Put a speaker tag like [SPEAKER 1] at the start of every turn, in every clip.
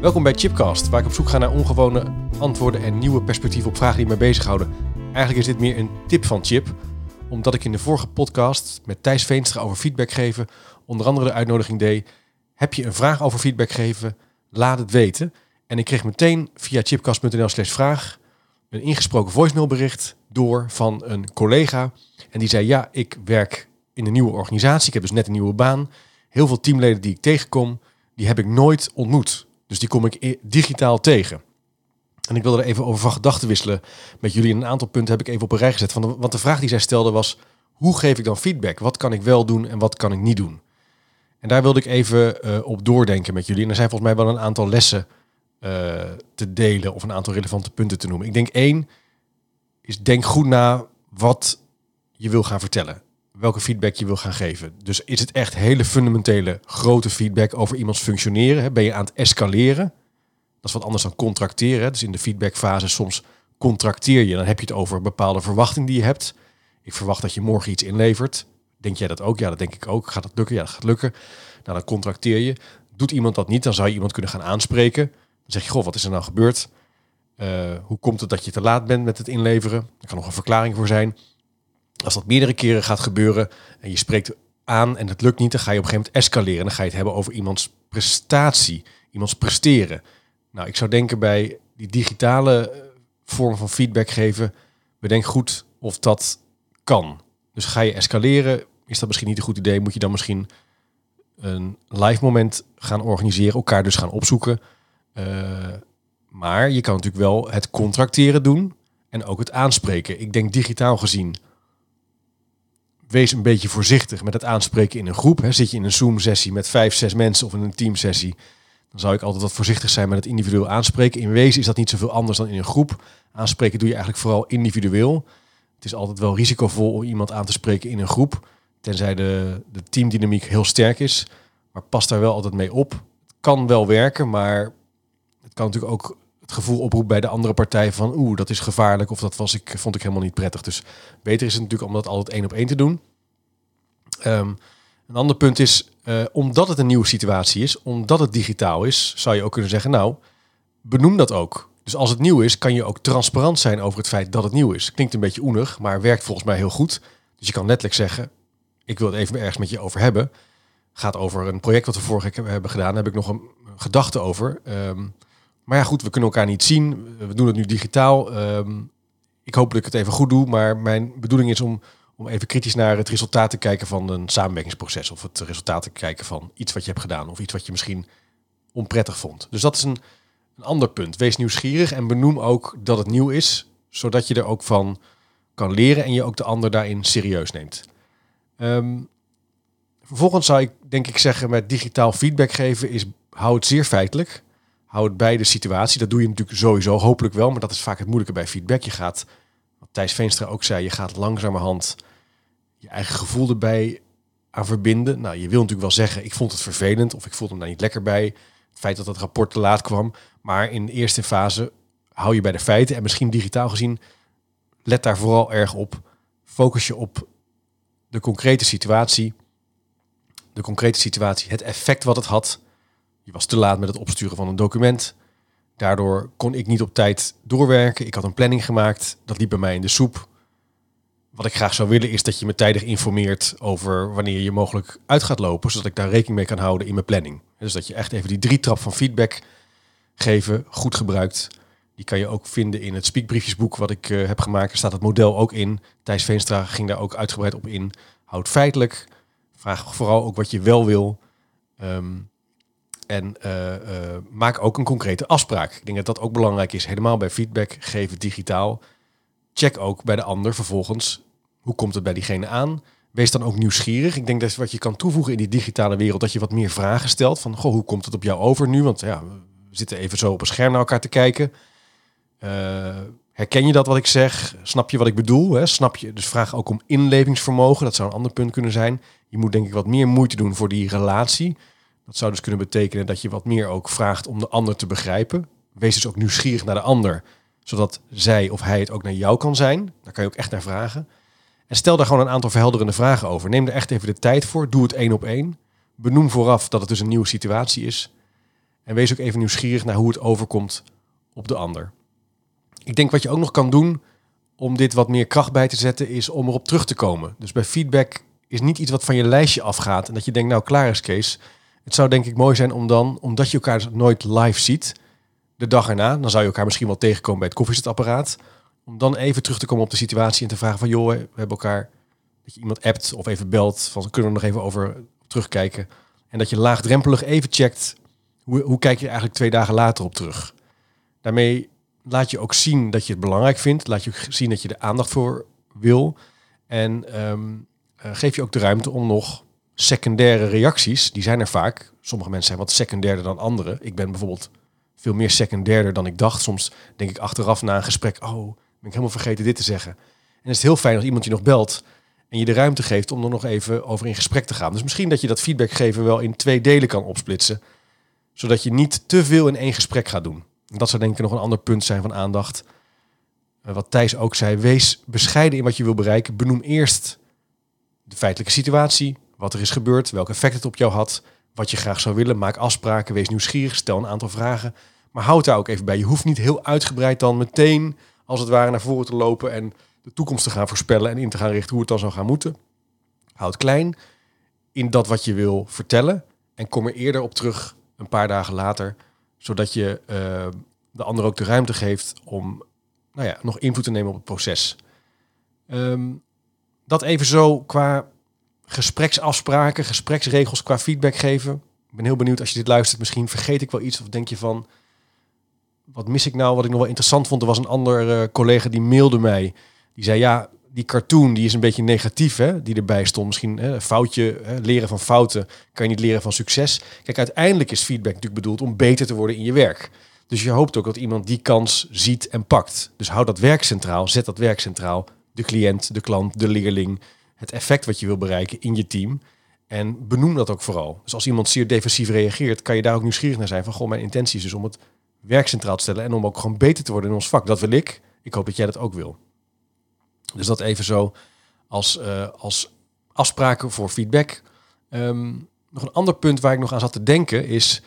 [SPEAKER 1] Welkom bij Chipcast, waar ik op zoek ga naar ongewone antwoorden en nieuwe perspectieven op vragen die mij bezighouden. Eigenlijk is dit meer een tip van Chip, omdat ik in de vorige podcast met Thijs Veenstra over feedback geven, onder andere de uitnodiging deed, heb je een vraag over feedback geven, laat het weten. En ik kreeg meteen via chipcast.nl slash vraag een ingesproken voicemailbericht door van een collega. En die zei, ja, ik werk in een nieuwe organisatie, ik heb dus net een nieuwe baan. Heel veel teamleden die ik tegenkom, die heb ik nooit ontmoet. Dus die kom ik digitaal tegen. En ik wilde er even over van gedachten wisselen met jullie. een aantal punten heb ik even op een rij gezet. Van want de vraag die zij stelde was, hoe geef ik dan feedback? Wat kan ik wel doen en wat kan ik niet doen? En daar wilde ik even uh, op doordenken met jullie. En er zijn volgens mij wel een aantal lessen uh, te delen of een aantal relevante punten te noemen. Ik denk één is denk goed na wat je wil gaan vertellen. Welke feedback je wil gaan geven. Dus is het echt hele fundamentele grote feedback over iemands functioneren? Ben je aan het escaleren? Dat is wat anders dan contracteren. Dus in de feedbackfase soms contracteer je. Dan heb je het over een bepaalde verwachting die je hebt. Ik verwacht dat je morgen iets inlevert. Denk jij dat ook? Ja, dat denk ik ook. Gaat dat lukken? Ja, dat gaat lukken. Nou, dan contracteer je. Doet iemand dat niet, dan zou je iemand kunnen gaan aanspreken. Dan zeg je, goh, wat is er nou gebeurd? Uh, hoe komt het dat je te laat bent met het inleveren? Er kan nog een verklaring voor zijn. Als dat meerdere keren gaat gebeuren en je spreekt aan en het lukt niet, dan ga je op een gegeven moment escaleren. Dan ga je het hebben over iemands prestatie, iemands presteren. Nou, ik zou denken bij die digitale eh, vorm van feedback geven, bedenk goed of dat kan. Dus ga je escaleren, is dat misschien niet een goed idee. Moet je dan misschien een live moment gaan organiseren, elkaar dus gaan opzoeken. Uh, maar je kan natuurlijk wel het contracteren doen en ook het aanspreken. Ik denk digitaal gezien, wees een beetje voorzichtig met het aanspreken in een groep. He, zit je in een Zoom-sessie met vijf, zes mensen of in een teamsessie, dan zou ik altijd wat voorzichtig zijn met het individueel aanspreken. In wezen is dat niet zoveel anders dan in een groep. Aanspreken doe je eigenlijk vooral individueel. Het is altijd wel risicovol om iemand aan te spreken in een groep, tenzij de, de teamdynamiek heel sterk is. Maar pas daar wel altijd mee op. Het kan wel werken, maar het kan natuurlijk ook het gevoel oproepen bij de andere partij van oeh, dat is gevaarlijk of dat was ik, vond ik helemaal niet prettig. Dus beter is het natuurlijk om dat altijd één op één te doen. Ehm, een ander punt is, uh, omdat het een nieuwe situatie is, omdat het digitaal is, zou je ook kunnen zeggen, nou, benoem dat ook. Dus als het nieuw is, kan je ook transparant zijn over het feit dat het nieuw is. Klinkt een beetje oenig, maar werkt volgens mij heel goed. Dus je kan letterlijk zeggen, ik wil het even ergens met je over hebben. Gaat over een project wat we vorige keer hebben gedaan. Daar heb ik nog een gedachte over. Um, maar ja, goed, we kunnen elkaar niet zien. We doen het nu digitaal. Ehm, ik hoop dat ik het even goed doe. Maar mijn bedoeling is om, om even kritisch naar het resultaat te kijken van een samenwerkingsproces. Of het resultaat te kijken van iets wat je hebt gedaan. Of iets wat je misschien onprettig vond. Dus dat is een, een ander punt. Wees nieuwsgierig en benoem ook dat het nieuw is. Zodat je er ook van kan leren en je ook de ander daarin serieus neemt. Ehm, vervolgens zou ik denk ik zeggen met digitaal feedback geven is hou het zeer feitelijk houd bij de situatie. Dat doe je natuurlijk sowieso, hopelijk wel. Maar dat is vaak het moeilijke bij feedback. Je gaat, wat Thijs Veenstra ook zei, je gaat langzamerhand je eigen gevoel erbij aan verbinden. Nou, je wil natuurlijk wel zeggen, ik vond het vervelend of ik voelde me daar niet lekker bij. Het feit dat het rapport te laat kwam. Maar in de eerste fase hou je bij de feiten. En misschien digitaal gezien, let daar vooral erg op. Focus je op de concrete situatie. De concrete situatie, het effect wat het had je was te laat met het opsturen van een document. Daardoor kon ik niet op tijd doorwerken. Ik had een planning gemaakt. Dat liep bij mij in de soep. Wat ik graag zou willen is dat je me tijdig informeert over wanneer je mogelijk uit gaat lopen, zodat ik daar rekening mee kan houden in mijn planning. Dus dat je echt even die drie trap van feedback geven goed gebruikt. Die kan je ook vinden in het speakbriefjesboek wat ik uh, heb gemaakt. Er staat het model ook in. Thijs Veenstra ging daar ook uitgebreid op in. Houd feitelijk. Vraag vooral ook wat je wel wil. Um, en uh, uh, maak ook een concrete afspraak. Ik denk dat dat ook belangrijk is. Helemaal bij feedback geven digitaal. Check ook bij de ander vervolgens. Hoe komt het bij diegene aan? Wees dan ook nieuwsgierig. Ik denk dat wat je kan toevoegen in die digitale wereld, dat je wat meer vragen stelt. Van, goh, hoe komt het op jou over nu? Want ja, we zitten even zo op een scherm naar elkaar te kijken. Uh, herken je dat wat ik zeg? Snap je wat ik bedoel? Hè? Snap je? Dus vraag ook om inlevingsvermogen. Dat zou een ander punt kunnen zijn. Je moet denk ik wat meer moeite doen voor die relatie. Dat zou dus kunnen betekenen dat je wat meer ook vraagt om de ander te begrijpen. Wees dus ook nieuwsgierig naar de ander, zodat zij of hij het ook naar jou kan zijn. Daar kan je ook echt naar vragen. En stel daar gewoon een aantal verhelderende vragen over. Neem er echt even de tijd voor. Doe het één op één. Benoem vooraf dat het dus een nieuwe situatie is. En wees ook even nieuwsgierig naar hoe het overkomt op de ander. Ik denk wat je ook nog kan doen om dit wat meer kracht bij te zetten, is om erop terug te komen. Dus bij feedback is niet iets wat van je lijstje afgaat en dat je denkt, nou klaar is Kees. Het zou denk ik mooi zijn om dan, omdat je elkaar nooit live ziet, de dag erna, dan zou je elkaar misschien wel tegenkomen bij het koffiezetapparaat, om dan even terug te komen op de situatie en te vragen van, joh, we hebben elkaar, dat je iemand appt of even belt, van kunnen we nog even over terugkijken. En dat je laagdrempelig even checkt, hoe, hoe kijk je eigenlijk twee dagen later op terug. Daarmee laat je ook zien dat je het belangrijk vindt, laat je ook zien dat je er aandacht voor wil. En ehm, eh, geef je ook de ruimte om nog secundaire reacties, die zijn er vaak. Sommige mensen zijn wat secundairder dan anderen. Ik ben bijvoorbeeld veel meer secundairder dan ik dacht. Soms denk ik achteraf na een gesprek, oh, ben ik helemaal vergeten dit te zeggen. En het is heel fijn als iemand je nog belt en je de ruimte geeft om er nog even over in gesprek te gaan. Dus misschien dat je dat feedback geven wel in twee delen kan opsplitsen, zodat je niet te veel in één gesprek gaat doen. En dat zou denk ik nog een ander punt zijn van aandacht. Eh, wat Thijs ook zei, wees bescheiden in wat je wil bereiken. Benoem eerst de feitelijke situatie, wat er is gebeurd, welk effect het op jou had, wat je graag zou willen. Maak afspraken, wees nieuwsgierig, stel een aantal vragen. Maar houd daar ook even bij. Je hoeft niet heel uitgebreid dan meteen, als het ware, naar voren te lopen en de toekomst te gaan voorspellen en in te gaan richten hoe het dan zou gaan moeten. Houd klein in dat wat je wil vertellen en kom er eerder op terug een paar dagen later, zodat je uh, de ander ook de ruimte geeft om nou ja, nog invloed te nemen op het proces. Um, dat even zo qua gespreksafspraken, gespreksregels, qua feedback geven. Ik ben heel benieuwd als je dit luistert. Misschien vergeet ik wel iets of denk je van... Wat mis ik nou? Wat ik nog wel interessant vond, er was een ander uh, collega die mailde mij. Die zei, ja, die cartoon die is een beetje negatief, hè, die erbij stond. Misschien hè, foutje, hè, leren van fouten, kan je niet leren van succes. Kijk, uiteindelijk is feedback natuurlijk bedoeld om beter te worden in je werk. Dus je hoopt ook dat iemand die kans ziet en pakt. Dus hou dat werk centraal, zet dat werk centraal de cliënt, de klant, de leerling, het effect wat je wil bereiken in je team. En benoem dat ook vooral. Dus als iemand zeer defensief reageert, kan je daar ook nieuwsgierig naar zijn van, goh, mijn intentie is dus om het werk centraal te stellen en om ook gewoon beter te worden in ons vak. Dat wil ik. Ik hoop dat jij dat ook wil. Dus dat even zo als, uh, als afspraken voor feedback. Ehm, nog een ander punt waar ik nog aan zat te denken is,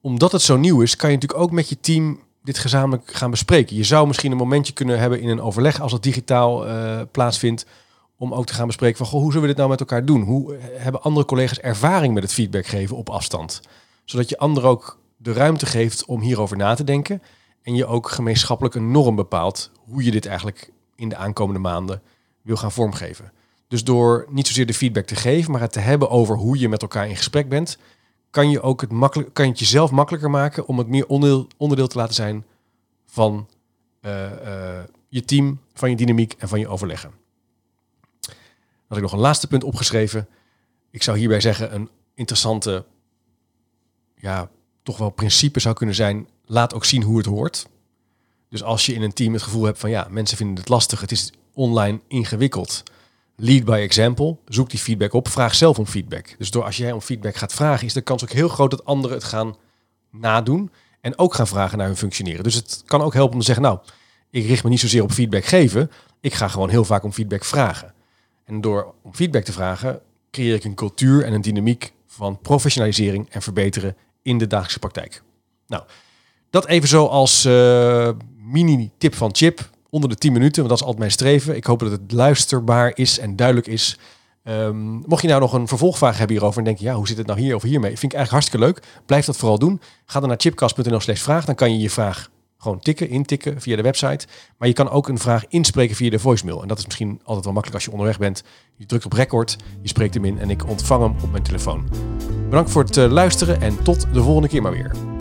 [SPEAKER 1] omdat het zo nieuw is, kan je natuurlijk ook met je team dit gezamenlijk gaan bespreken. Je zou misschien een momentje kunnen hebben in een overleg als het digitaal uh, plaatsvindt. Om ook te gaan bespreken van goh, hoe zullen we dit nou met elkaar doen? Hoe eh, hebben andere collega's ervaring met het feedback geven op afstand? Zodat je anderen ook de ruimte geeft om hierover na te denken. En je ook gemeenschappelijk een norm bepaalt hoe je dit eigenlijk in de aankomende maanden wil gaan vormgeven. Dus door niet zozeer de feedback te geven, maar het te hebben over hoe je met elkaar in gesprek bent, kan je ook het kan je jezelf makkelijker maken om het meer onderdeel, onderdeel te laten zijn van uh, uh, je team, van je dynamiek en van je overleggen. Had ik nog een laatste punt opgeschreven. Ik zou hierbij zeggen een interessante, ja, toch wel principe zou kunnen zijn. Laat ook zien hoe het hoort. Dus als je in een team het gevoel hebt van ja, mensen vinden het lastig, het is online ingewikkeld lead by example. Zoek die feedback op. Vraag zelf om feedback. Dus door als jij om feedback gaat vragen, is de kans ook heel groot dat anderen het gaan nadoen. En ook gaan vragen naar hun functioneren. Dus het kan ook helpen om te zeggen, nou, ik richt me niet zozeer op feedback geven. Ik ga gewoon heel vaak om feedback vragen. En door om feedback te vragen, creëer ik een cultuur en een dynamiek van professionalisering en verbeteren in de dagelijkse praktijk. Nou, dat even zo als uh, mini-tip van Chip onder de 10 minuten, want dat is altijd mijn streven. Ik hoop dat het luisterbaar is en duidelijk is. Um, mocht je nou nog een vervolgvraag hebben hierover en denken, ja, hoe zit het nou hier of hiermee? Vind ik eigenlijk hartstikke leuk. Blijf dat vooral doen. Ga dan naar chipcast.nl slash vraag. Dan kan je je vraag gewoon tikken, intikken via de website. Maar je kan ook een vraag inspreken via de voicemail. En dat is misschien altijd wel makkelijk als je onderweg bent. Je drukt op record, je spreekt hem in en ik ontvang hem op mijn telefoon. Bedankt voor het eh, luisteren en tot de volgende keer maar weer.